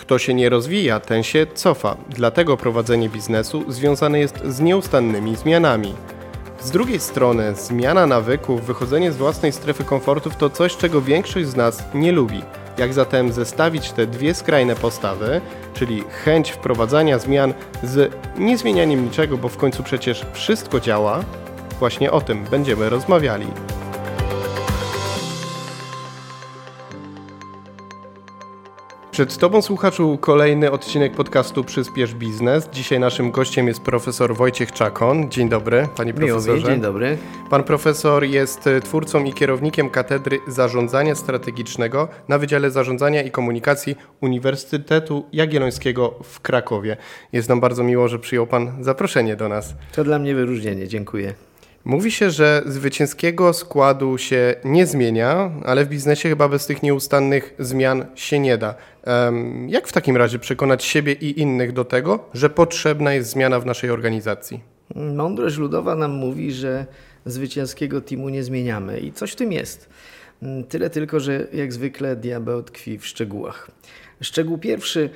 Kto się nie rozwija, ten się cofa. Dlatego prowadzenie biznesu związane jest z nieustannymi zmianami. Z drugiej strony, zmiana nawyków, wychodzenie z własnej strefy komfortów to coś, czego większość z nas nie lubi. Jak zatem zestawić te dwie skrajne postawy, czyli chęć wprowadzania zmian z niezmienianiem niczego, bo w końcu przecież wszystko działa? Właśnie o tym będziemy rozmawiali. Przed Tobą, słuchaczu, kolejny odcinek podcastu Przyspiesz Biznes. Dzisiaj naszym gościem jest profesor Wojciech Czakon. Dzień dobry, panie profesorze. Miło dzień dobry. Pan profesor jest twórcą i kierownikiem Katedry Zarządzania Strategicznego na Wydziale Zarządzania i Komunikacji Uniwersytetu Jagiellońskiego w Krakowie. Jest nam bardzo miło, że przyjął Pan zaproszenie do nas. To dla mnie wyróżnienie, dziękuję. Mówi się, że zwycięskiego składu się nie zmienia, ale w biznesie chyba bez tych nieustannych zmian się nie da. Jak w takim razie przekonać siebie i innych do tego, że potrzebna jest zmiana w naszej organizacji? Mądrość ludowa nam mówi, że zwycięskiego teamu nie zmieniamy i coś w tym jest. Tyle tylko, że jak zwykle diabeł tkwi w szczegółach. Szczegół pierwszy,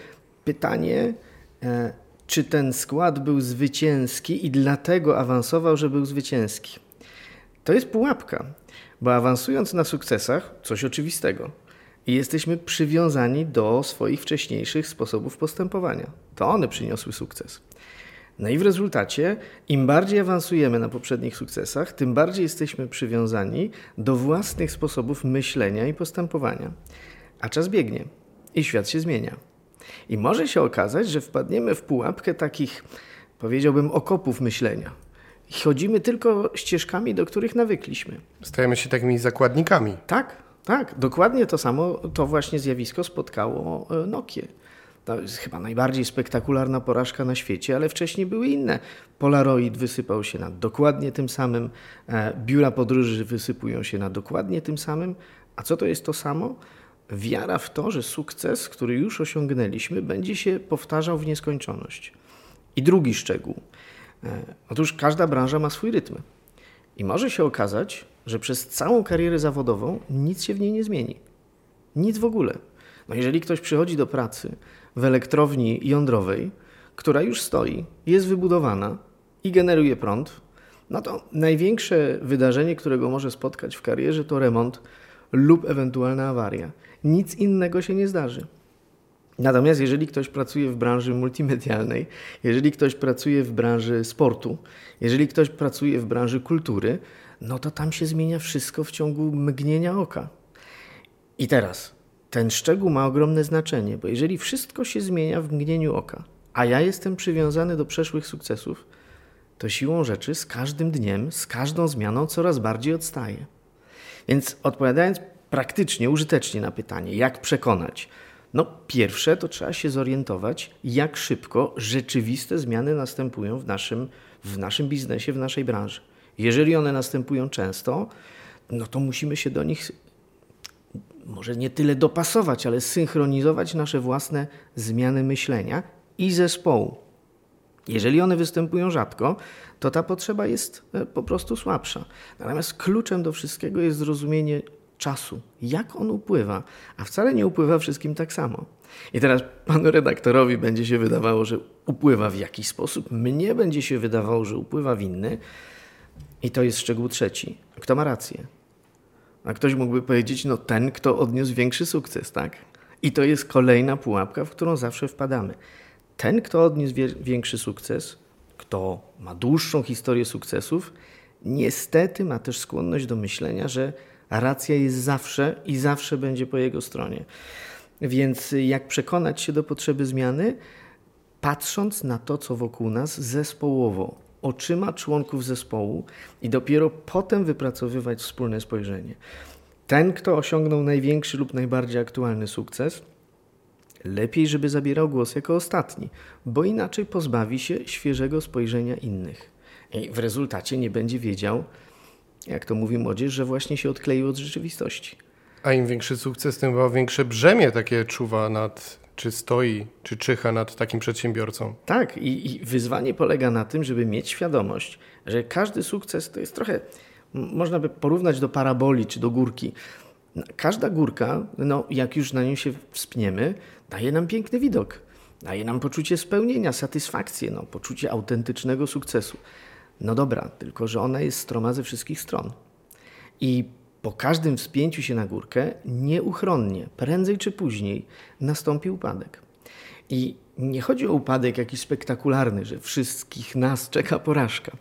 pytanie, e, czy ten skład był zwycięski i dlatego awansował, że był zwycięski. To jest pułapka, bo awansując na sukcesach, coś oczywistego, i jesteśmy przywiązani do swoich wcześniejszych sposobów postępowania. To one przyniosły sukces. No i w rezultacie, im bardziej awansujemy na poprzednich sukcesach, tym bardziej jesteśmy przywiązani do własnych sposobów myślenia i postępowania. A czas biegnie i świat się zmienia. I może się okazać, że wpadniemy w pułapkę takich, powiedziałbym, okopów myślenia. Chodzimy tylko ścieżkami, do których nawykliśmy. Stajemy się takimi zakładnikami. Tak, tak. Dokładnie to samo, to właśnie zjawisko spotkało e, Nokię. To jest chyba najbardziej spektakularna porażka na świecie, ale wcześniej były inne. Polaroid wysypał się na dokładnie tym samym, e, biura podróży wysypują się na dokładnie tym samym. A co to jest to samo? Wiara w to, że sukces, który już osiągnęliśmy, będzie się powtarzał w nieskończoność. I drugi szczegół. E, otóż każda branża ma swój rytm. I może się okazać, że przez całą karierę zawodową nic się w niej nie zmieni. Nic w ogóle. No jeżeli ktoś przychodzi do pracy w elektrowni jądrowej, która już stoi, jest wybudowana i generuje prąd, no to największe wydarzenie, którego może spotkać w karierze, to remont lub ewentualna awaria nic innego się nie zdarzy. Natomiast jeżeli ktoś pracuje w branży multimedialnej, jeżeli ktoś pracuje w branży sportu, jeżeli ktoś pracuje w branży kultury, no to tam się zmienia wszystko w ciągu mgnienia oka. I teraz ten szczegół ma ogromne znaczenie, bo jeżeli wszystko się zmienia w mgnieniu oka, a ja jestem przywiązany do przeszłych sukcesów, to siłą rzeczy z każdym dniem, z każdą zmianą coraz bardziej odstaję. Więc odpowiadając praktycznie, użytecznie na pytanie, jak przekonać? No, pierwsze to trzeba się zorientować, jak szybko rzeczywiste zmiany następują w naszym, w naszym biznesie, w naszej branży. Jeżeli one następują często, no to musimy się do nich może nie tyle dopasować, ale synchronizować nasze własne zmiany myślenia i zespołu. Jeżeli one występują rzadko, to ta potrzeba jest e, po prostu słabsza. Natomiast kluczem do wszystkiego jest zrozumienie czasu, jak on upływa, a wcale nie upływa wszystkim tak samo. I teraz panu redaktorowi będzie się wydawało, że upływa w jakiś sposób, mnie będzie się wydawało, że upływa w inny. I to jest szczegół trzeci. Kto ma rację? A ktoś mógłby powiedzieć, no ten, kto odniósł większy sukces, tak? I to jest kolejna pułapka, w którą zawsze wpadamy. Ten, kto odniósł większy sukces, kto ma dłuższą historię sukcesów, niestety ma też skłonność do myślenia, że racja jest zawsze i zawsze będzie po jego stronie. Więc jak przekonać się do potrzeby zmiany? Patrząc na to, co wokół nas zespołowo, oczyma członków zespołu i dopiero potem wypracowywać wspólne spojrzenie. Ten, kto osiągnął największy lub najbardziej aktualny sukces, lepiej, żeby zabierał głos jako ostatni, bo inaczej pozbawi się świeżego spojrzenia innych. I w rezultacie nie będzie wiedział, jak to mówi młodzież, że właśnie się odkleił od rzeczywistości. A im większy sukces, tym chyba większe brzemię takie czuwa nad, czy stoi, czy czyha nad takim przedsiębiorcą. Tak, i, i wyzwanie polega na tym, żeby mieć świadomość, że każdy sukces to jest trochę, można by porównać do paraboli czy do górki. Każda górka, no, jak już na nią się wspniemy, daje nam piękny widok, daje nam poczucie spełnienia, satysfakcję, no, poczucie autentycznego sukcesu. No dobra, tylko że ona jest stroma ze wszystkich stron. I po każdym wspięciu się na górkę, nieuchronnie, prędzej czy później, nastąpi upadek. I nie chodzi o upadek jakiś spektakularny, że wszystkich nas czeka porażka.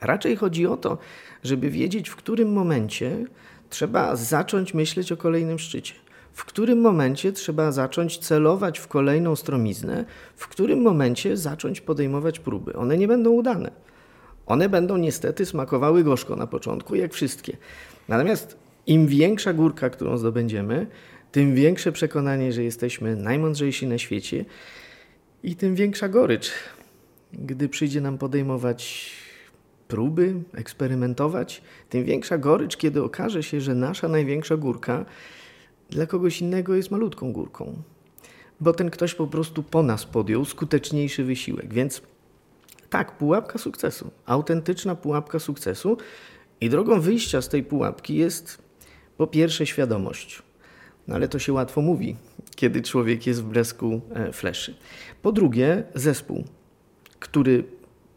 Raczej chodzi o to, żeby wiedzieć, w którym momencie trzeba zacząć myśleć o kolejnym szczycie. W którym momencie trzeba zacząć celować w kolejną stromiznę, w którym momencie zacząć podejmować próby. One nie będą udane. One będą niestety smakowały gorzko na początku, jak wszystkie. Natomiast im większa górka, którą zdobędziemy, tym większe przekonanie, że jesteśmy najmądrzejsi na świecie i tym większa gorycz, gdy przyjdzie nam podejmować próby, eksperymentować, tym większa gorycz, kiedy okaże się, że nasza największa górka dla kogoś innego jest malutką górką. Bo ten ktoś po prostu po nas podjął skuteczniejszy wysiłek. Więc tak, pułapka sukcesu, autentyczna pułapka sukcesu. I drogą wyjścia z tej pułapki jest po pierwsze świadomość. No ale to się łatwo mówi, kiedy człowiek jest w blasku e, fleszy. Po drugie, zespół, który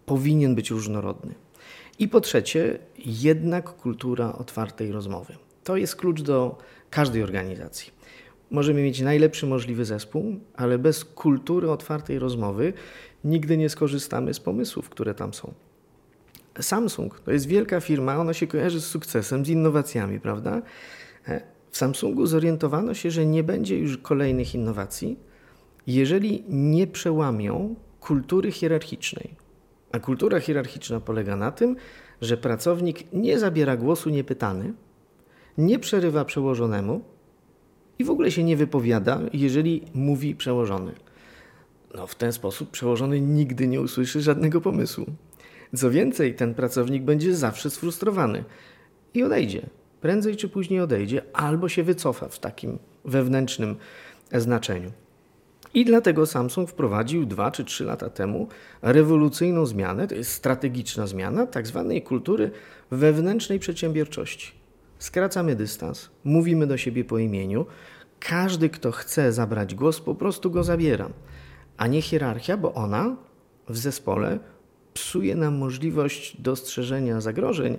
powinien być różnorodny. I po trzecie, jednak kultura otwartej rozmowy. To jest klucz do każdej organizacji. Możemy mieć najlepszy możliwy zespół, ale bez kultury otwartej rozmowy nigdy nie skorzystamy z pomysłów, które tam są. Samsung to jest wielka firma, ona się kojarzy z sukcesem, z innowacjami, prawda? E, w Samsungu zorientowano się, że nie będzie już kolejnych innowacji, jeżeli nie przełamią kultury hierarchicznej. A kultura hierarchiczna polega na tym, że pracownik nie zabiera głosu niepytany, nie przerywa przełożonemu i w ogóle się nie wypowiada, jeżeli mówi przełożony. No, w ten sposób przełożony nigdy nie usłyszy żadnego pomysłu. Co więcej, ten pracownik będzie zawsze sfrustrowany i odejdzie. Prędzej czy później odejdzie, albo się wycofa w takim wewnętrznym znaczeniu. I dlatego Samsung wprowadził dwa czy trzy lata temu rewolucyjną zmianę, to jest strategiczna zmiana tak zwanej kultury wewnętrznej przedsiębiorczości. Skracamy dystans, mówimy do siebie po imieniu. Każdy, kto chce zabrać głos, po prostu go zabiera, a nie hierarchia, bo ona w zespole psuje nam możliwość dostrzeżenia zagrożeń,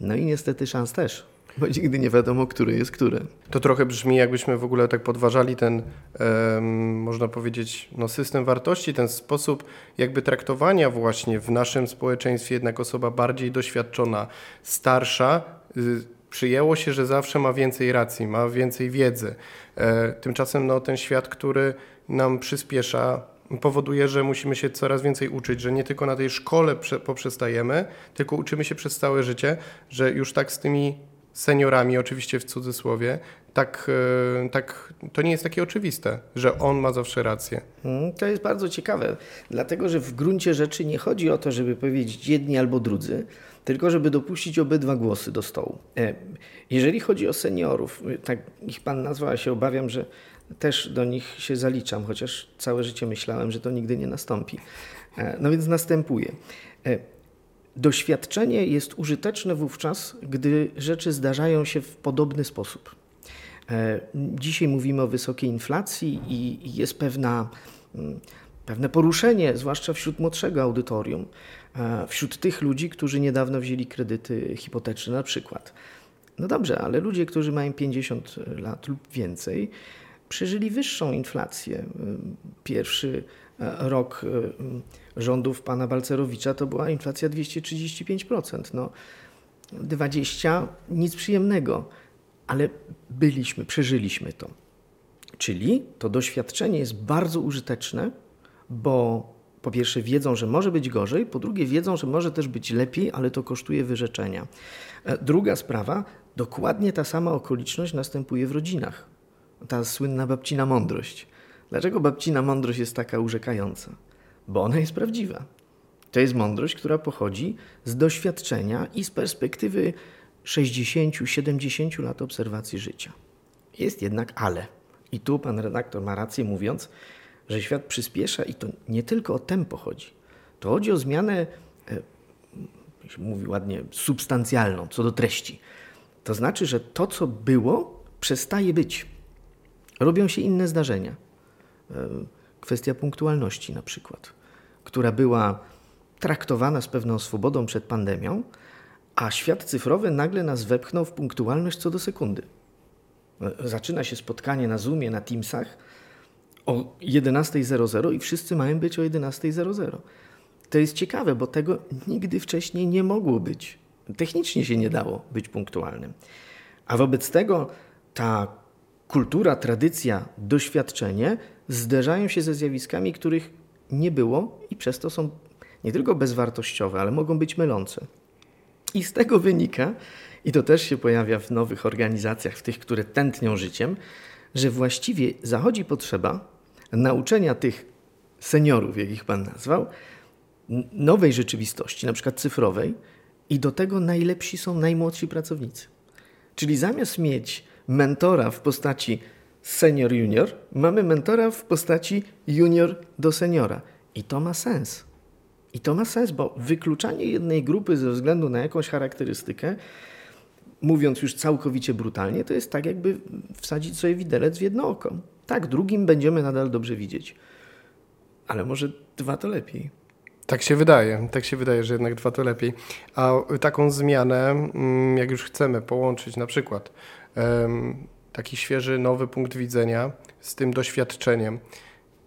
no i niestety szans też bo nigdy nie wiadomo, który jest który. To trochę brzmi, jakbyśmy w ogóle tak podważali ten, um, można powiedzieć, no, system wartości, ten sposób jakby traktowania właśnie w naszym społeczeństwie, jednak osoba bardziej doświadczona, starsza, y, przyjęło się, że zawsze ma więcej racji, ma więcej wiedzy. E, tymczasem no, ten świat, który nam przyspiesza, powoduje, że musimy się coraz więcej uczyć, że nie tylko na tej szkole poprzestajemy, tylko uczymy się przez całe życie, że już tak z tymi seniorami, oczywiście w cudzysłowie, tak, e, tak to nie jest takie oczywiste, że on ma zawsze rację. Mm, to jest bardzo ciekawe, dlatego że w gruncie rzeczy nie chodzi o to, żeby powiedzieć jedni albo drudzy, tylko żeby dopuścić obydwa głosy do stołu. E, jeżeli chodzi o seniorów, tak ich pan nazwał, ja się obawiam, że też do nich się zaliczam, chociaż całe życie myślałem, że to nigdy nie nastąpi. E, no więc następuje. Doświadczenie jest użyteczne wówczas, gdy rzeczy zdarzają się w podobny sposób. E, dzisiaj mówimy o wysokiej inflacji i jest pewna, mm, pewne poruszenie, zwłaszcza wśród młodszego audytorium, e, wśród tych ludzi, którzy niedawno wzięli kredyty hipoteczne na przykład. No dobrze, ale ludzie, którzy mają 50 lat lub więcej, przeżyli wyższą inflację. E, pierwszy rok rządów pana Balcerowicza to była inflacja 235%. No, 20 nic przyjemnego, ale byliśmy, przeżyliśmy to. Czyli to doświadczenie jest bardzo użyteczne, bo po pierwsze wiedzą, że może być gorzej, po drugie wiedzą, że może też być lepiej, ale to kosztuje wyrzeczenia. E, druga sprawa, dokładnie ta sama okoliczność następuje w rodzinach. Ta słynna babcina mądrość. Dlaczego babcina mądrość jest taka urzekająca? bo ona jest prawdziwa. To jest mądrość, która pochodzi z doświadczenia i z perspektywy 60-70 lat obserwacji życia. Jest jednak ale. I tu pan redaktor ma rację mówiąc, że świat przyspiesza i to nie tylko o tempo chodzi. To chodzi o zmianę, e, mówi ładnie, substancjalną, co do treści. To znaczy, że to, co było, przestaje być. Robią się inne zdarzenia. Kwestia punktualności na przykład, która była traktowana z pewną swobodą przed pandemią, a świat cyfrowy nagle nas wepchnął w punktualność co do sekundy. Zaczyna się spotkanie na Zoomie, na Teamsach o 11.00 i wszyscy mają być o 11.00. To jest ciekawe, bo tego nigdy wcześniej nie mogło być. Technicznie się nie dało być punktualnym. A wobec tego ta kultura, tradycja, doświadczenie zderzają się ze zjawiskami, których nie było i przez to są nie tylko bezwartościowe, ale mogą być mylące. I z tego wynika, i to też się pojawia w nowych organizacjach, w tych, które tętnią życiem, że właściwie zachodzi potrzeba nauczenia tych seniorów, jak ich Pan nazwał, nowej rzeczywistości, na przykład cyfrowej, i do tego najlepsi są najmłodsi pracownicy. Czyli zamiast mieć mentora w postaci senior-junior, mamy mentora w postaci junior do seniora. I to ma sens. I to ma sens, bo wykluczanie jednej grupy ze względu na jakąś charakterystykę, mówiąc już całkowicie brutalnie, to jest tak, jakby wsadzić sobie widelec w jedno oko. Tak, drugim będziemy nadal dobrze widzieć. Ale może dwa to lepiej. Tak się wydaje, tak się wydaje, że jednak dwa to lepiej. A taką zmianę, mm, jak już chcemy połączyć na przykład taki świeży, nowy punkt widzenia z tym doświadczeniem,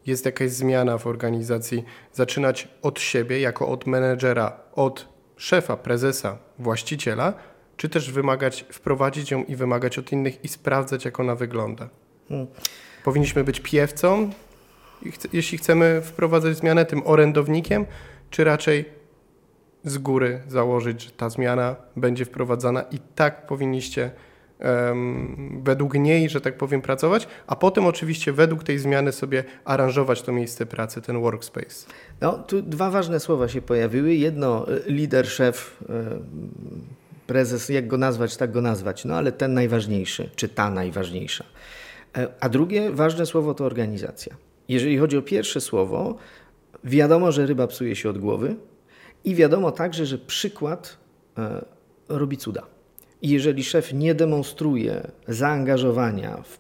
jest jakaś zmiana w organizacji, zaczynać od siebie, jako od menedżera, od szefa, prezesa, właściciela, czy też wymagać, wprowadzić ją i wymagać od innych i sprawdzać, jak ona wygląda. Hmm. Powinniśmy być piewcą, jeśli chcemy wprowadzać zmianę, tym orędownikiem, czy raczej z góry założyć, że ta zmiana będzie wprowadzana i tak powinniście według niej, że tak powiem, pracować, a potem oczywiście według tej zmiany sobie aranżować to miejsce pracy, ten workspace. No, tu dwa ważne słowa się pojawiły. Jedno, e, lider, szef, e, prezes, jak go nazwać, tak go nazwać, no ale ten najważniejszy, czy ta najważniejsza. E, a drugie ważne słowo to organizacja. Jeżeli chodzi o pierwsze słowo, wiadomo, że ryba psuje się od głowy i wiadomo także, że przykład robi cuda. I jeżeli szef nie demonstruje zaangażowania w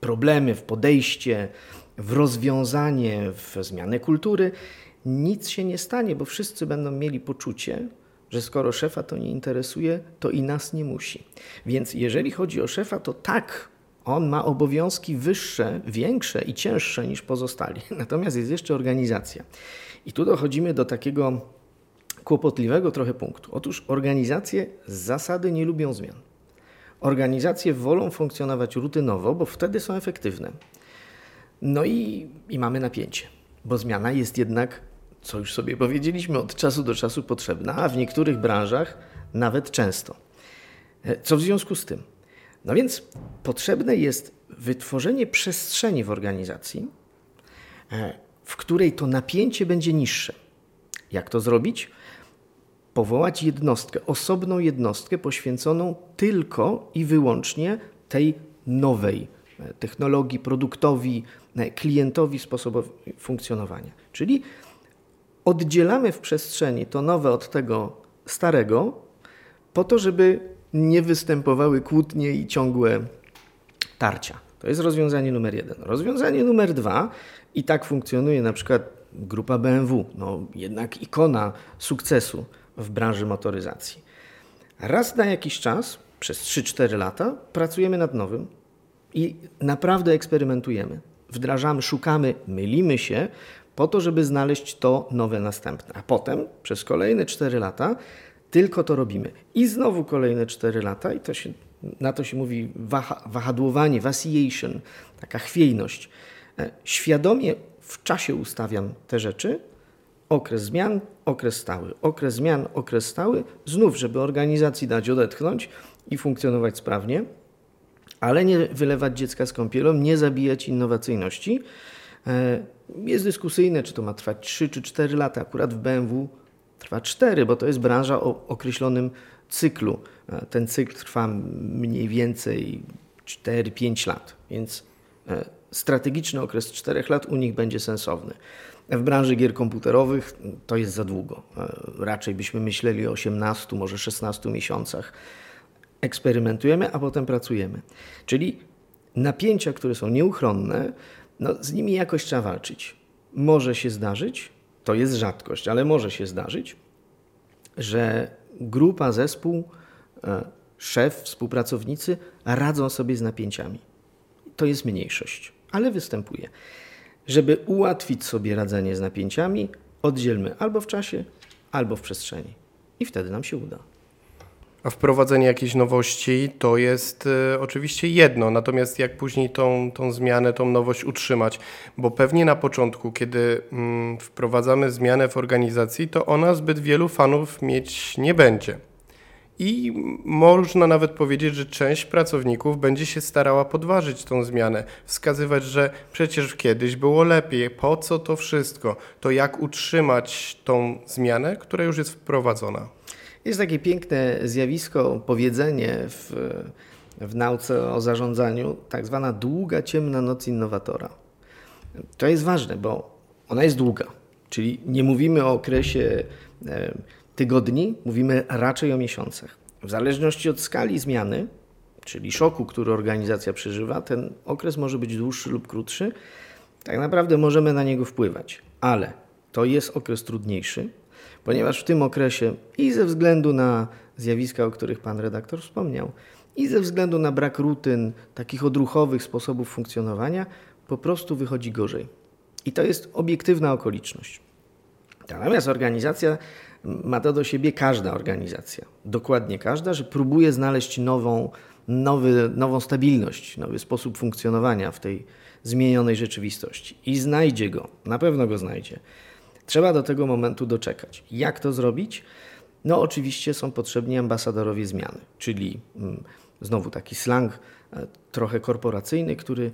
problemy, w podejście, w rozwiązanie, w zmianę kultury, nic się nie stanie, bo wszyscy będą mieli poczucie, że skoro szefa to nie interesuje, to i nas nie musi. Więc jeżeli chodzi o szefa, to tak, on ma obowiązki wyższe, większe i cięższe niż pozostali. Natomiast jest jeszcze organizacja. I tu dochodzimy do takiego kłopotliwego trochę punktu. Otóż organizacje z zasady nie lubią zmian. Organizacje wolą funkcjonować rutynowo, bo wtedy są efektywne. No i, i mamy napięcie, bo zmiana jest jednak, co już sobie powiedzieliśmy, od czasu do czasu potrzebna, a w niektórych branżach nawet często. E, co w związku z tym? No więc potrzebne jest wytworzenie przestrzeni w organizacji, e, w której to napięcie będzie niższe. Jak to zrobić? Powołać jednostkę, osobną jednostkę poświęconą tylko i wyłącznie tej nowej e, technologii, produktowi, e, klientowi, sposobowi funkcjonowania. Czyli oddzielamy w przestrzeni to nowe od tego starego, po to, żeby nie występowały kłótnie i ciągłe tarcia. To jest rozwiązanie numer jeden. Rozwiązanie numer dwa, i tak funkcjonuje na przykład grupa BMW, no jednak ikona sukcesu w branży motoryzacji. Raz na jakiś czas, przez 3-4 lata, pracujemy nad nowym i naprawdę eksperymentujemy. Wdrażamy, szukamy, mylimy się po to, żeby znaleźć to nowe następne. A potem przez kolejne 4 lata tylko to robimy. I znowu kolejne 4 lata, i to się, na to się mówi waha, wahadłowanie, vacillation, taka chwiejność. E, świadomie w czasie ustawiam te rzeczy, okres zmian, okres stały, okres zmian, okres stały, znów, żeby organizacji dać odetchnąć i funkcjonować sprawnie, ale nie wylewać dziecka z kąpielą, nie zabijać innowacyjności. E, jest dyskusyjne, czy to ma trwać 3 czy 4 lata. Akurat w BMW trwa 4, bo to jest branża o określonym cyklu. E, ten cykl trwa mniej więcej 4-5 lat, więc e, strategiczny okres 4 lat u nich będzie sensowny. W branży gier komputerowych to jest za długo. E, raczej byśmy myśleli o 18, może 16 miesiącach. Eksperymentujemy, a potem pracujemy. Czyli napięcia, które są nieuchronne, no, z nimi jakoś trzeba walczyć. Może się zdarzyć, to jest rzadkość, ale może się zdarzyć, że grupa, zespół, e, szef, współpracownicy radzą sobie z napięciami. To jest mniejszość, ale występuje. Żeby ułatwić sobie radzenie z napięciami, oddzielmy albo w czasie, albo w przestrzeni. I wtedy nam się uda. A wprowadzenie jakiejś nowości to jest y, oczywiście jedno, natomiast jak później tą, tą zmianę, tą nowość utrzymać, bo pewnie na początku, kiedy mm, wprowadzamy zmianę w organizacji, to ona zbyt wielu fanów mieć nie będzie. I można nawet powiedzieć, że część pracowników będzie się starała podważyć tą zmianę, wskazywać, że przecież kiedyś było lepiej, po co to wszystko, to jak utrzymać tą zmianę, która już jest wprowadzona. Jest takie piękne zjawisko, powiedzenie w, w nauce o zarządzaniu, tak zwana długa, ciemna noc innowatora. To jest ważne, bo ona jest długa, czyli nie mówimy o okresie e, tygodni, mówimy raczej o miesiącach. W zależności od skali zmiany, czyli szoku, który organizacja przeżywa, ten okres może być dłuższy lub krótszy. Tak naprawdę możemy na niego wpływać, ale to jest okres trudniejszy, ponieważ w tym okresie i ze względu na zjawiska, o których pan redaktor wspomniał, i ze względu na brak rutyn, takich odruchowych sposobów funkcjonowania, po prostu wychodzi gorzej. I to jest obiektywna okoliczność. Natomiast organizacja ma to do siebie każda organizacja, dokładnie każda, że próbuje znaleźć nową, nowy, nową stabilność, nowy sposób funkcjonowania w tej zmienionej rzeczywistości. I znajdzie go, na pewno go znajdzie. Trzeba do tego momentu doczekać. Jak to zrobić? No, oczywiście są potrzebni ambasadorowie zmiany, czyli mm, znowu taki slang e, trochę korporacyjny, który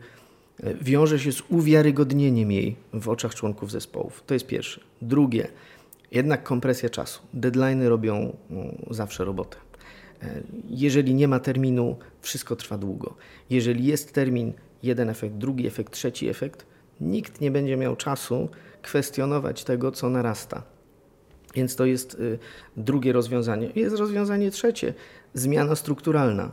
e, wiąże się z uwiarygodnieniem jej w oczach członków zespołów. To jest pierwsze. Drugie, jednak kompresja czasu. Deadlines robią mm, zawsze robotę. E, jeżeli nie ma terminu, wszystko trwa długo. Jeżeli jest termin, jeden efekt, drugi efekt, trzeci efekt, nikt nie będzie miał czasu kwestionować tego, co narasta. Więc to jest y, drugie rozwiązanie. Jest rozwiązanie trzecie zmiana strukturalna.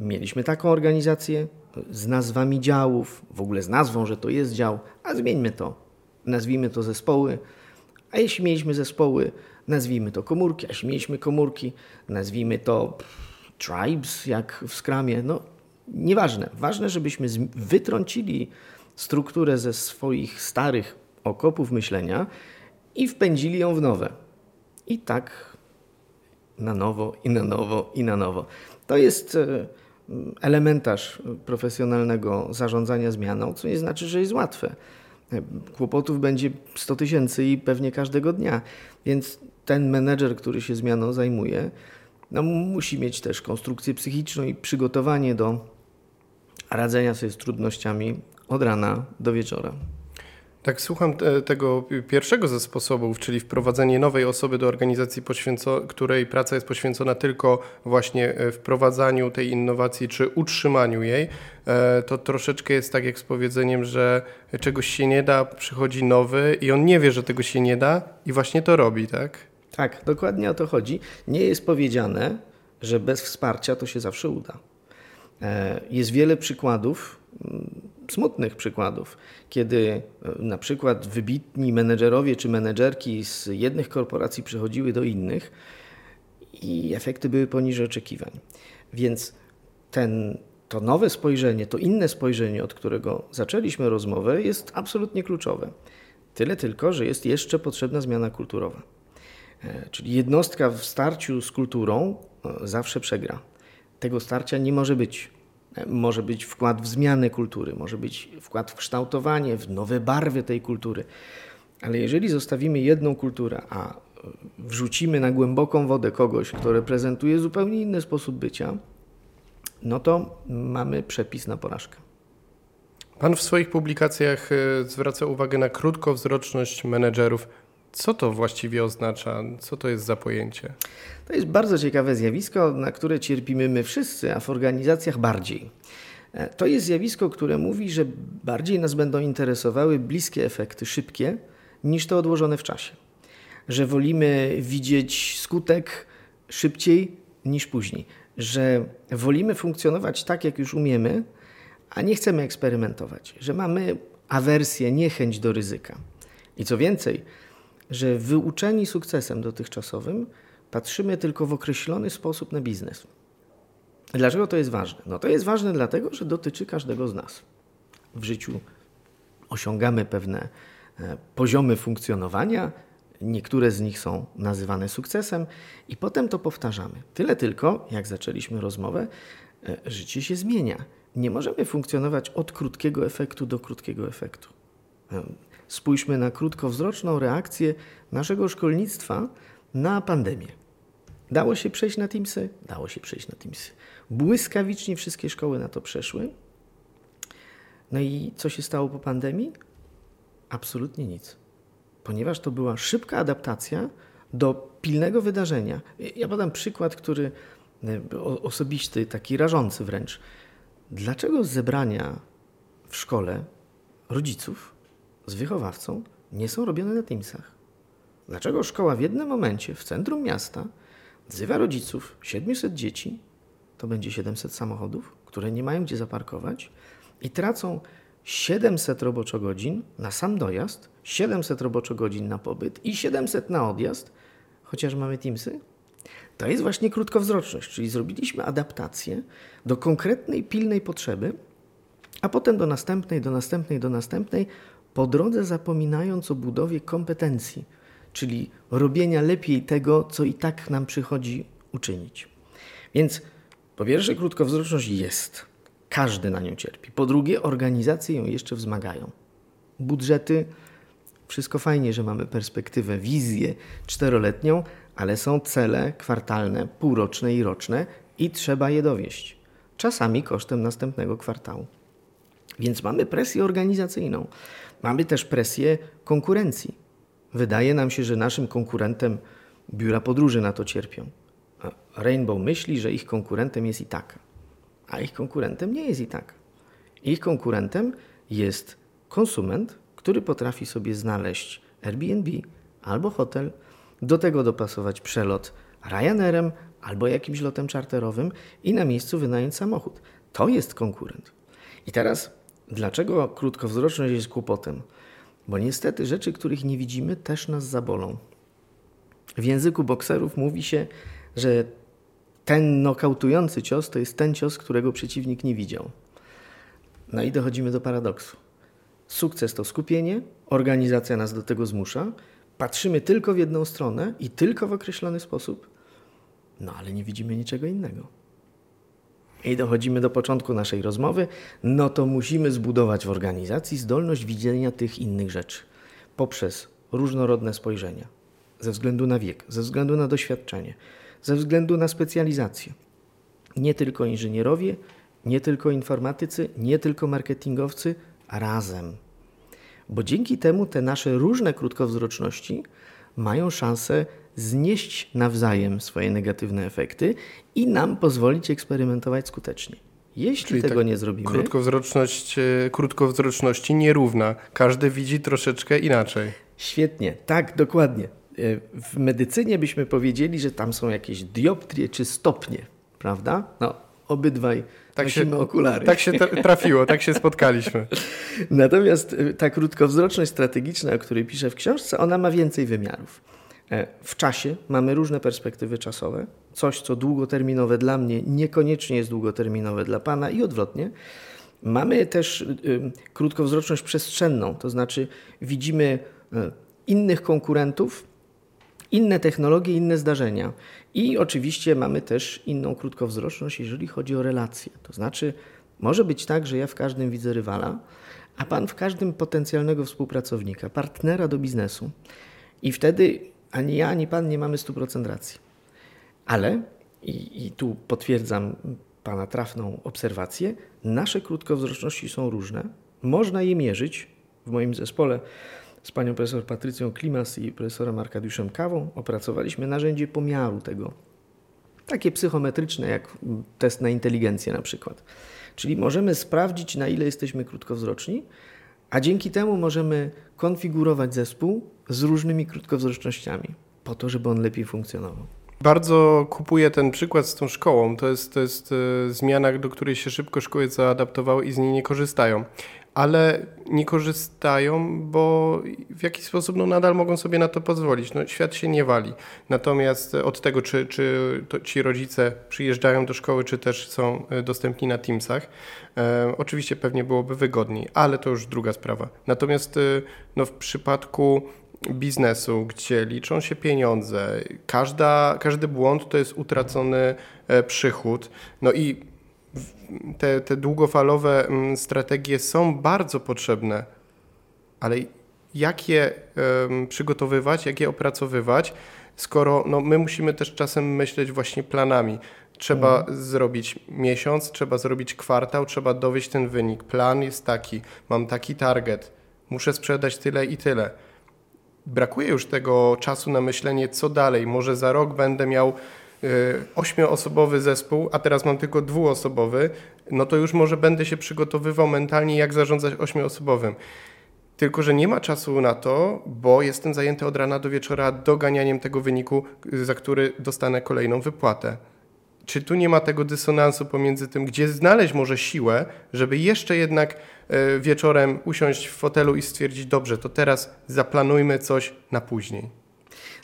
Mieliśmy taką organizację z nazwami działów, w ogóle z nazwą, że to jest dział, a zmieńmy to. Nazwijmy to zespoły. A jeśli mieliśmy zespoły, nazwijmy to komórki, a jeśli mieliśmy komórki, nazwijmy to tribes, jak w skramie. No, nieważne. Ważne, żebyśmy wytrącili strukturę ze swoich starych okopów myślenia i wpędzili ją w nowe. I tak na nowo, i na nowo, i na nowo. To jest e, elementarz profesjonalnego zarządzania zmianą, co nie znaczy, że jest łatwe. E, kłopotów będzie 100 tysięcy i pewnie każdego dnia, więc ten menedżer, który się zmianą zajmuje, no, musi mieć też konstrukcję psychiczną i przygotowanie do radzenia sobie z trudnościami od rana do wieczora. Tak, słucham te, tego pierwszego ze sposobów, czyli wprowadzenie nowej osoby do organizacji, której praca jest poświęcona tylko właśnie e, wprowadzaniu tej innowacji czy utrzymaniu jej. E, to troszeczkę jest tak jak z powiedzeniem, że czegoś się nie da, przychodzi nowy i on nie wie, że tego się nie da i właśnie to robi, tak? Tak, dokładnie o to chodzi. Nie jest powiedziane, że bez wsparcia to się zawsze uda. E, jest wiele przykładów, smutnych przykładów, kiedy e, na przykład wybitni menedżerowie czy menedżerki z jednych korporacji przechodziły do innych i efekty były poniżej oczekiwań. Więc ten, to nowe spojrzenie, to inne spojrzenie, od którego zaczęliśmy rozmowę, jest absolutnie kluczowe. Tyle tylko, że jest jeszcze potrzebna zmiana kulturowa. E, czyli jednostka w starciu z kulturą e, zawsze przegra. Tego starcia nie może być może być wkład w zmianę kultury, może być wkład w kształtowanie, w nowe barwy tej kultury. Ale jeżeli zostawimy jedną kulturę, a wrzucimy na głęboką wodę kogoś, kto reprezentuje zupełnie inny sposób bycia, no to mamy przepis na porażkę. Pan w swoich publikacjach e, zwraca uwagę na krótkowzroczność menedżerów. Co to właściwie oznacza? Co to jest za pojęcie? To jest bardzo ciekawe zjawisko, na które cierpimy my wszyscy, a w organizacjach bardziej. E, to jest zjawisko, które mówi, że bardziej nas będą interesowały bliskie efekty, szybkie, niż to odłożone w czasie. Że wolimy widzieć skutek szybciej niż później. Że wolimy funkcjonować tak, jak już umiemy, a nie chcemy eksperymentować. Że mamy awersję, niechęć do ryzyka. I co więcej, że wyuczeni sukcesem dotychczasowym patrzymy tylko w określony sposób na biznes. Dlaczego to jest ważne? No to jest ważne dlatego, że dotyczy każdego z nas. W życiu osiągamy pewne e, poziomy funkcjonowania, niektóre z nich są nazywane sukcesem i potem to powtarzamy. Tyle tylko, jak zaczęliśmy rozmowę, e, życie się zmienia. Nie możemy funkcjonować od krótkiego efektu do krótkiego efektu. Spójrzmy na krótkowzroczną reakcję naszego szkolnictwa na pandemię. Dało się przejść na Teamsy? Dało się przejść na Teamsy. Błyskawicznie wszystkie szkoły na to przeszły. No i co się stało po pandemii? Absolutnie nic. Ponieważ to była szybka adaptacja do pilnego wydarzenia. Ja podam przykład, który e, osobisty, taki rażący wręcz. Dlaczego zebrania w szkole rodziców z wychowawcą nie są robione na Teamsach? Dlaczego szkoła w jednym momencie w centrum miasta wzywa rodziców, 700 dzieci, to będzie 700 samochodów, które nie mają gdzie zaparkować i tracą 700 roboczo-godzin na sam dojazd, 700 roboczo-godzin na pobyt i 700 na odjazd, chociaż mamy Teamsy? To jest właśnie krótkowzroczność, czyli zrobiliśmy adaptację do konkretnej, pilnej potrzeby, a potem do następnej, do następnej, do następnej, po drodze zapominając o budowie kompetencji, czyli robienia lepiej tego, co i tak nam przychodzi uczynić. Więc po pierwsze, krótkowzroczność jest. Każdy na nią cierpi. Po drugie, organizacje ją jeszcze wzmagają. Budżety, wszystko fajnie, że mamy perspektywę, wizję czteroletnią, ale są cele kwartalne, półroczne i roczne i trzeba je dowieść. Czasami kosztem następnego kwartału. Więc mamy presję organizacyjną. Mamy też presję konkurencji. Wydaje nam się, że naszym konkurentem biura podróży na to cierpią. Rainbow myśli, że ich konkurentem jest i tak, a ich konkurentem nie jest i tak. Ich konkurentem jest konsument, który potrafi sobie znaleźć Airbnb albo hotel, do tego dopasować przelot Ryanerem albo jakimś lotem czarterowym i na miejscu wynająć samochód. To jest konkurent. I teraz, dlaczego krótkowzroczność jest kłopotem? Bo niestety rzeczy, których nie widzimy, też nas zabolą. W języku bokserów mówi się, że ten nokautujący cios to jest ten cios, którego przeciwnik nie widział. No i dochodzimy do paradoksu. Sukces to skupienie, organizacja nas do tego zmusza, patrzymy tylko w jedną stronę i tylko w określony sposób, no ale nie widzimy niczego innego. I dochodzimy do początku naszej rozmowy, no to musimy zbudować w organizacji zdolność widzenia tych innych rzeczy poprzez różnorodne spojrzenia, ze względu na wiek, ze względu na doświadczenie, ze względu na specjalizację. Nie tylko inżynierowie, nie tylko informatycy, nie tylko marketingowcy, razem. Bo dzięki temu te nasze różne krótkowzroczności mają szansę znieść nawzajem swoje negatywne efekty i nam pozwolić eksperymentować skutecznie. Jeśli Czyli tego tak nie zrobimy. Krótkowzroczność, e, krótkowzroczności nierówna. Każdy widzi troszeczkę inaczej. Świetnie, tak, dokładnie. E, w medycynie byśmy powiedzieli, że tam są jakieś dioptrie czy stopnie, prawda? No, obydwaj tak nosimy się, okulary. Tak się trafiło, tak się spotkaliśmy. Natomiast e, ta krótkowzroczność strategiczna, o której piszę w książce, ona ma więcej wymiarów. E, w czasie mamy różne perspektywy czasowe. Coś, co długoterminowe dla mnie, niekoniecznie jest długoterminowe dla Pana i odwrotnie. Mamy też krótkowzroczność przestrzenną, to znaczy widzimy innych konkurentów, inne technologie, inne zdarzenia. I oczywiście mamy też inną krótkowzroczność, jeżeli chodzi o relacje. To znaczy, może być tak, że ja w każdym widzę rywala, a pan w każdym potencjalnego współpracownika, partnera do biznesu. I wtedy ani ja, ani pan nie mamy 100% racji. Ale, i, i tu potwierdzam pana trafną obserwację, nasze krótkowzroczności są różne. Można je mierzyć. W moim zespole z panią profesor Patrycją Klimas i profesorem Arkadiuszem Kawą opracowaliśmy narzędzie pomiaru tego. Takie psychometryczne, jak test na inteligencję na przykład. Czyli możemy sprawdzić, na ile jesteśmy krótkowzroczni, a dzięki temu możemy konfigurować zespół z różnymi krótkowzrocznościami, po to, żeby on lepiej funkcjonował. Bardzo kupuję ten przykład z tą szkołą. To jest, to jest e, zmiana, do której się szybko szkoły zaadaptowały i z niej nie korzystają. Ale nie korzystają, bo w jakiś sposób no, nadal mogą sobie na to pozwolić. No, świat się nie wali. Natomiast od tego, czy, czy ci rodzice przyjeżdżają do szkoły, czy też są e, dostępni na Teamsach, e, oczywiście pewnie byłoby wygodniej, ale to już druga sprawa. Natomiast e, no, w przypadku biznesu, gdzie liczą się pieniądze, każda, każdy błąd to jest utracony e, przychód, no i te, te długofalowe mm, strategie są bardzo potrzebne, ale jak je przygotowywać, jak je opracowywać, skoro no, my musimy też czasem myśleć właśnie planami. Trzeba mhm. zrobić miesiąc, trzeba zrobić kwartał, trzeba dowieść ten wynik. Plan jest taki, mam taki target, muszę sprzedać tyle i tyle. Brakuje już tego czasu na myślenie, co dalej. Może za rok będę miał ośmioosobowy zespół, a teraz mam tylko dwuosobowy, no to już może będę się przygotowywał mentalnie, jak zarządzać ośmioosobowym. Tylko, że nie ma czasu na to, bo jestem zajęty od rana do wieczora doganianiem tego wyniku, za który dostanę kolejną wypłatę. Czy tu nie ma tego dysonansu pomiędzy tym, gdzie znaleźć może siłę, żeby jeszcze jednak y, wieczorem usiąść w fotelu i stwierdzić, dobrze, to teraz zaplanujmy coś na później?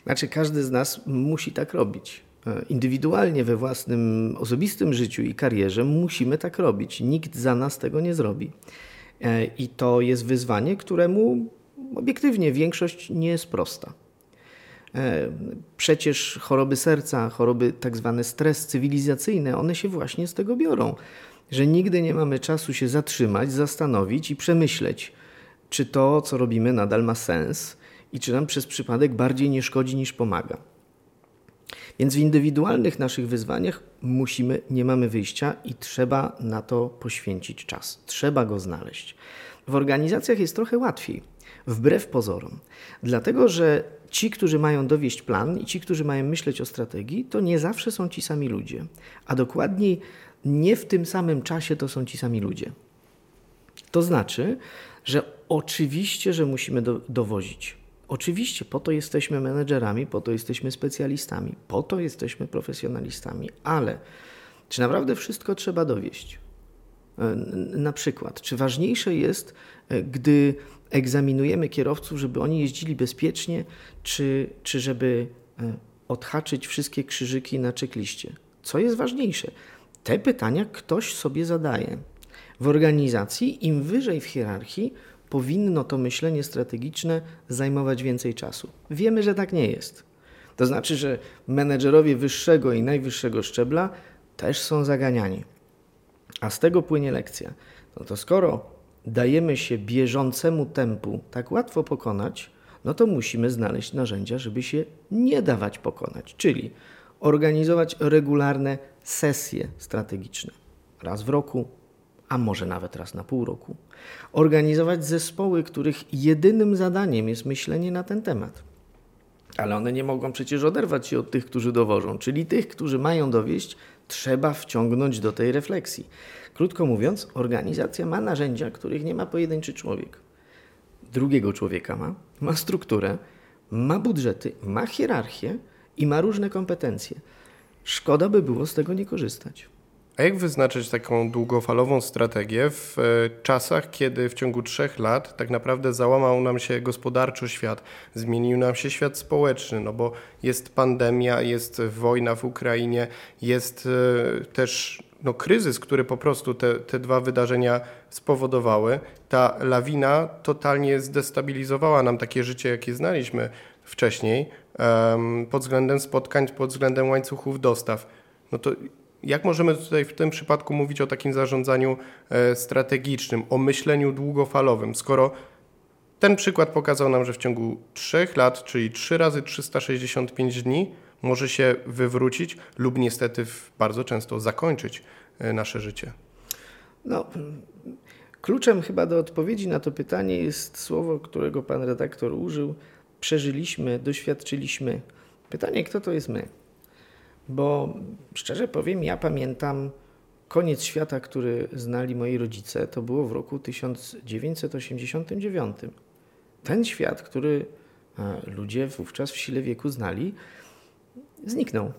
Znaczy, każdy z nas musi tak robić. E, indywidualnie we własnym osobistym życiu i karierze musimy tak robić. Nikt za nas tego nie zrobi. E, I to jest wyzwanie, któremu obiektywnie większość nie jest prosta. E, przecież choroby serca, choroby tak zwane stres cywilizacyjne, one się właśnie z tego biorą, że nigdy nie mamy czasu się zatrzymać, zastanowić i przemyśleć, czy to, co robimy, nadal ma sens i czy nam przez przypadek bardziej nie szkodzi niż pomaga. Więc w indywidualnych naszych wyzwaniach musimy, nie mamy wyjścia i trzeba na to poświęcić czas. Trzeba go znaleźć. W organizacjach jest trochę łatwiej, wbrew pozorom. Dlatego, że ci, którzy mają dowieść plan i ci, którzy mają myśleć o strategii, to nie zawsze są ci sami ludzie. A dokładniej, nie w tym samym czasie to są ci sami ludzie. To znaczy, że oczywiście, że musimy do, dowozić. Oczywiście po to jesteśmy menedżerami, po to jesteśmy specjalistami, po to jesteśmy profesjonalistami, ale czy naprawdę wszystko trzeba dowieść? E, na przykład, czy ważniejsze jest, e, gdy egzaminujemy kierowców, żeby oni jeździli bezpiecznie, czy, czy żeby e, odhaczyć wszystkie krzyżyki na czekliście? Co jest ważniejsze? Te pytania ktoś sobie zadaje. W organizacji im wyżej w hierarchii, powinno to myślenie strategiczne zajmować więcej czasu. Wiemy, że tak nie jest. To znaczy, że menedżerowie wyższego i najwyższego szczebla też są zaganiani. A z tego płynie lekcja. No to skoro dajemy się bieżącemu tempu tak łatwo pokonać, no to musimy znaleźć narzędzia, żeby się nie dawać pokonać, czyli organizować regularne sesje strategiczne. Raz w roku, a może nawet raz na pół roku. Organizować zespoły, których jedynym zadaniem jest myślenie na ten temat. Ale one nie mogą przecież oderwać się od tych, którzy dowożą, czyli tych, którzy mają dowieść, trzeba wciągnąć do tej refleksji. Krótko mówiąc, organizacja ma narzędzia, których nie ma pojedynczy człowiek. Drugiego człowieka ma, ma strukturę, ma budżety, ma hierarchię i ma różne kompetencje. Szkoda by było z tego nie korzystać. A jak wyznaczyć taką długofalową strategię w e, czasach, kiedy w ciągu trzech lat tak naprawdę załamał nam się gospodarczo świat, zmienił nam się świat społeczny, no bo jest pandemia, jest wojna w Ukrainie, jest e, też no, kryzys, który po prostu te, te dwa wydarzenia spowodowały. Ta lawina totalnie zdestabilizowała nam takie życie, jakie znaliśmy wcześniej, pod względem spotkań, pod względem łańcuchów dostaw. No to jak możemy tutaj w tym przypadku mówić o takim zarządzaniu e, strategicznym, o myśleniu długofalowym, skoro ten przykład pokazał nam, że w ciągu 3 lat, czyli 3 razy 365 dni, może się wywrócić lub niestety bardzo często zakończyć e, nasze życie? No, kluczem chyba do odpowiedzi na to pytanie jest słowo, którego pan redaktor użył: przeżyliśmy, doświadczyliśmy. Pytanie, kto to jest my? Bo szczerze powiem, ja pamiętam koniec świata, który znali moi rodzice, to było w roku 1989. Ten świat, który e, ludzie wówczas w sile wieku znali, zniknął.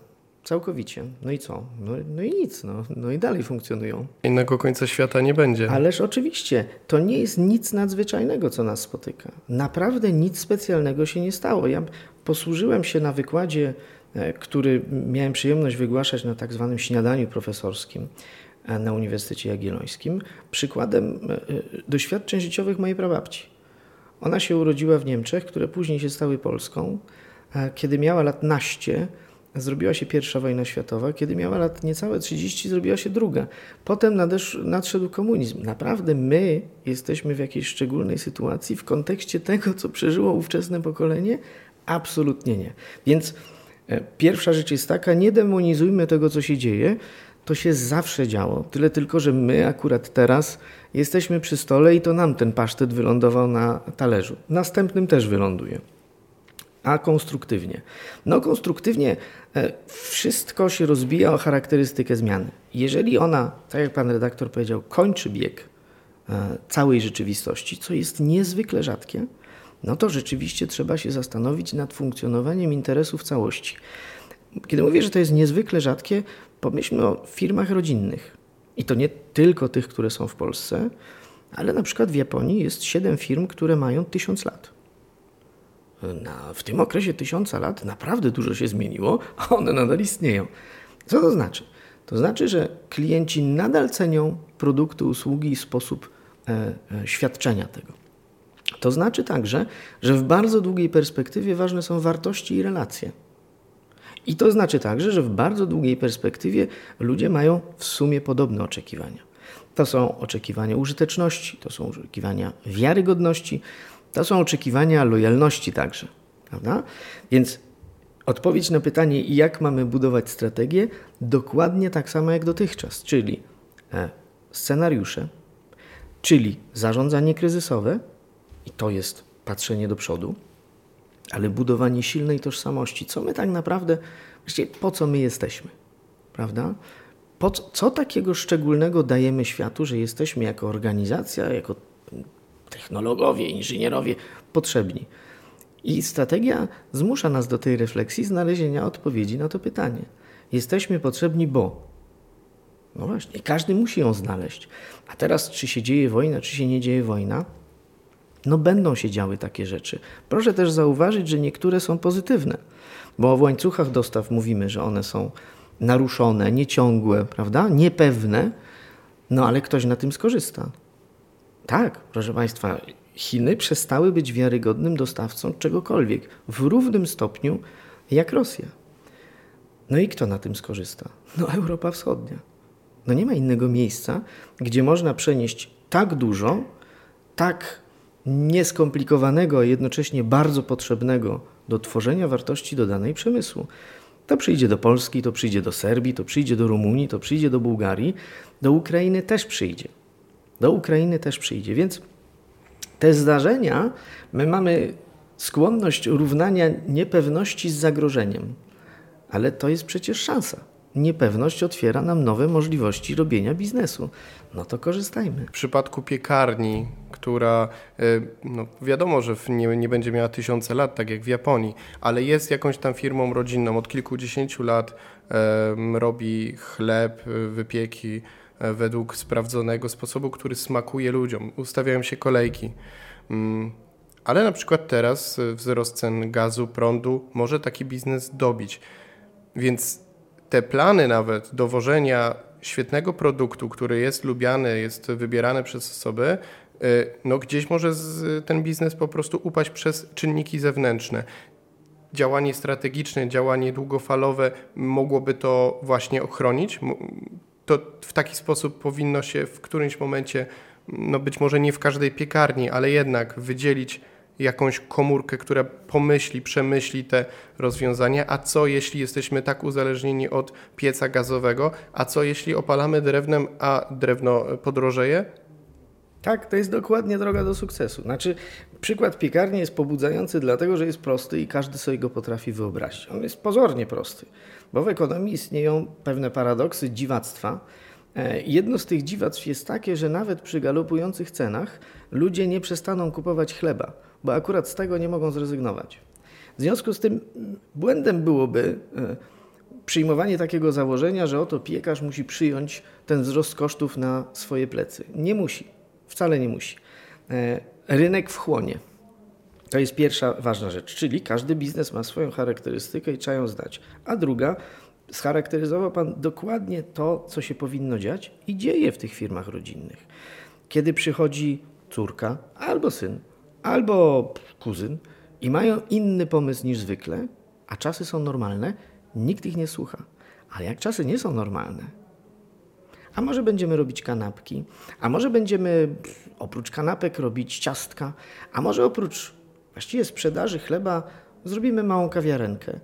Całkowicie. No i co? No, no i nic. No, no i dalej funkcjonują. Innego końca świata nie będzie. Ależ oczywiście, to nie jest nic nadzwyczajnego, co nas spotyka. Naprawdę nic specjalnego się nie stało. Ja posłużyłem się na wykładzie, który miałem przyjemność wygłaszać na tak zwanym śniadaniu profesorskim e, na Uniwersytecie Jagiellońskim, przykładem e, doświadczeń życiowych mojej prababci. Ona się urodziła w Niemczech, które później się stały Polską. Kiedy miała lat naście, zrobiła się pierwsza wojna światowa, kiedy miała lat niecałe 30, zrobiła się druga. Potem nadesz, nadszedł komunizm. Naprawdę my jesteśmy w jakiejś szczególnej sytuacji w kontekście tego, co przeżyło ówczesne pokolenie? Absolutnie nie. Więc e, pierwsza rzecz jest taka, nie demonizujmy tego, co się dzieje. To się zawsze działo. Tyle tylko, że my akurat teraz jesteśmy przy stole i to nam ten pasztet wylądował na talerzu. Następnym też wyląduje a konstruktywnie. No, konstruktywnie e, wszystko się rozbija o charakterystykę zmiany. Jeżeli ona, tak jak pan redaktor powiedział, kończy bieg e, całej rzeczywistości, co jest niezwykle rzadkie, no to rzeczywiście trzeba się zastanowić nad funkcjonowaniem interesów całości. Kiedy mówię, że to jest niezwykle rzadkie, pomyślmy o firmach rodzinnych. I to nie tylko tych, które są w Polsce, ale na przykład w Japonii jest siedem firm, które mają tysiąc lat na, w tym okresie tysiąca lat naprawdę dużo się zmieniło, a one nadal istnieją. Co to znaczy? To znaczy, że klienci nadal cenią produkty, usługi i sposób e, e, świadczenia tego. To znaczy także, że w bardzo długiej perspektywie ważne są wartości i relacje. I to znaczy także, że w bardzo długiej perspektywie ludzie mają w sumie podobne oczekiwania. To są oczekiwania użyteczności, to są oczekiwania wiarygodności, to są oczekiwania lojalności także. Prawda? Więc odpowiedź na pytanie, jak mamy budować strategię, dokładnie tak samo jak dotychczas, czyli e, scenariusze, czyli zarządzanie kryzysowe, i to jest patrzenie do przodu, ale budowanie silnej tożsamości. Co my tak naprawdę, właściwie po co my jesteśmy? Prawda? Po co, co takiego szczególnego dajemy światu, że jesteśmy jako organizacja, jako technologowie, inżynierowie potrzebni. I strategia zmusza nas do tej refleksji, znalezienia odpowiedzi na to pytanie. Jesteśmy potrzebni, bo. No właśnie, każdy musi ją znaleźć. A teraz, czy się dzieje wojna, czy się nie dzieje wojna? No, będą się działy takie rzeczy. Proszę też zauważyć, że niektóre są pozytywne, bo w łańcuchach dostaw mówimy, że one są naruszone, nieciągłe, prawda? Niepewne, no ale ktoś na tym skorzysta. Tak, proszę Państwa, Chiny przestały być wiarygodnym dostawcą czegokolwiek w równym stopniu jak Rosja. No i kto na tym skorzysta? No Europa Wschodnia. No nie ma innego miejsca, gdzie można przenieść tak dużo, tak nieskomplikowanego, a jednocześnie bardzo potrzebnego do tworzenia wartości dodanej przemysłu. To przyjdzie do Polski, to przyjdzie do Serbii, to przyjdzie do Rumunii, to przyjdzie do Bułgarii, do Ukrainy też przyjdzie do Ukrainy też przyjdzie. Więc te zdarzenia, my mamy skłonność równania niepewności z zagrożeniem, ale to jest przecież szansa. Niepewność otwiera nam nowe możliwości robienia biznesu. No to korzystajmy. W przypadku piekarni, która e, no wiadomo, że nie, nie będzie miała tysiące lat, tak jak w Japonii, ale jest jakąś tam firmą rodzinną, od kilkudziesięciu lat e, robi chleb, wypieki, E, według sprawdzonego sposobu, który smakuje ludziom. Ustawiają się kolejki. Mm, ale na przykład teraz wzrost cen gazu, prądu może taki biznes dobić. Więc te plany nawet dowożenia świetnego produktu, który jest lubiany, jest wybierany przez osoby, e, no gdzieś może ten biznes po prostu upaść przez czynniki zewnętrzne. Działanie strategiczne, działanie długofalowe mogłoby to właśnie ochronić, to w taki sposób powinno się w którymś momencie, no być może nie w każdej piekarni, ale jednak wydzielić jakąś komórkę, która pomyśli, przemyśli te rozwiązania, a co jeśli jesteśmy tak uzależnieni od pieca gazowego, a co jeśli opalamy drewnem, a drewno podrożeje? Tak, to jest dokładnie droga do sukcesu. Znaczy, przykład piekarni jest pobudzający dlatego, że jest prosty i każdy sobie go potrafi wyobrazić. On jest pozornie prosty. Bo w ekonomii istnieją pewne paradoksy, dziwactwa. E, jedno z tych dziwactw jest takie, że nawet przy galopujących cenach ludzie nie przestaną kupować chleba, bo akurat z tego nie mogą zrezygnować. W związku z tym błędem byłoby e, przyjmowanie takiego założenia, że oto piekarz musi przyjąć ten wzrost kosztów na swoje plecy. Nie musi, wcale nie musi. E, rynek wchłonie. To jest pierwsza ważna rzecz, czyli każdy biznes ma swoją charakterystykę i trzeba ją znać. A druga, scharakteryzował Pan dokładnie to, co się powinno dziać i dzieje w tych firmach rodzinnych. Kiedy przychodzi córka, albo syn, albo kuzyn i mają inny pomysł niż zwykle, a czasy są normalne, nikt ich nie słucha. Ale jak czasy nie są normalne, a może będziemy robić kanapki, a może będziemy oprócz kanapek robić ciastka, a może oprócz właściwie sprzedaży chleba zrobimy małą kawiarenkę.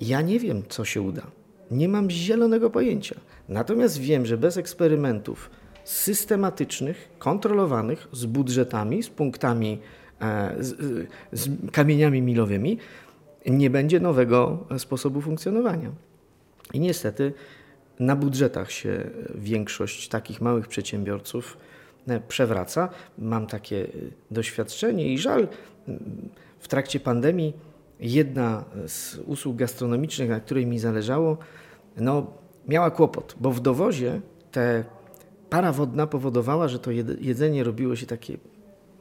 Ja nie wiem, co się uda. Nie mam zielonego pojęcia. Natomiast wiem, że bez eksperymentów systematycznych, kontrolowanych, z budżetami, z punktami, e, z, z kamieniami milowymi, nie będzie nowego sposobu funkcjonowania. I niestety na budżetach się większość takich małych przedsiębiorców e, przewraca. Mam takie e, doświadczenie i żal, w trakcie pandemii jedna z usług gastronomicznych, na której mi zależało, no, miała kłopot, bo w dowozie te para wodna powodowała, że to jedzenie robiło się takie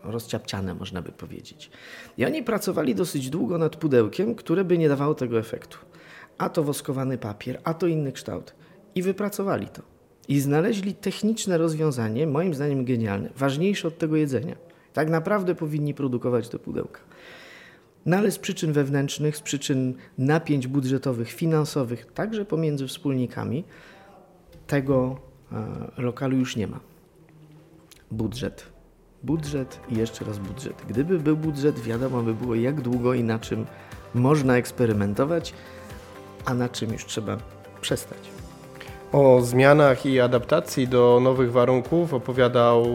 rozciapciane, można by powiedzieć. I oni pracowali dosyć długo nad pudełkiem, które by nie dawało tego efektu. A to woskowany papier, a to inny kształt. I wypracowali to. I znaleźli techniczne rozwiązanie, moim zdaniem genialne, ważniejsze od tego jedzenia. Tak naprawdę powinni produkować te pudełka. No ale z przyczyn wewnętrznych, z przyczyn napięć budżetowych, finansowych, także pomiędzy wspólnikami, tego lokalu już nie ma. Budżet. Budżet i jeszcze raz budżet. Gdyby był budżet, wiadomo by było, jak długo i na czym można eksperymentować, a na czym już trzeba przestać. O zmianach i adaptacji do nowych warunków opowiadał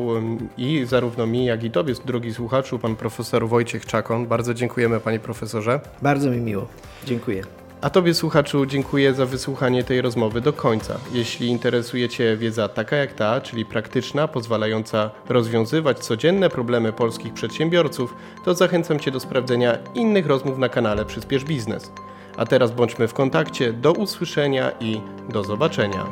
i zarówno mi, jak i Tobie, drogi słuchaczu, pan profesor Wojciech Czakon. Bardzo dziękujemy, panie profesorze. Bardzo mi miło. Dziękuję. A Tobie, słuchaczu, dziękuję za wysłuchanie tej rozmowy do końca. Jeśli interesuje Cię wiedza taka jak ta, czyli praktyczna, pozwalająca rozwiązywać codzienne problemy polskich przedsiębiorców, to zachęcam Cię do sprawdzenia innych rozmów na kanale Przyspiesz Biznes. A teraz bądźmy w kontakcie. Do usłyszenia i do zobaczenia.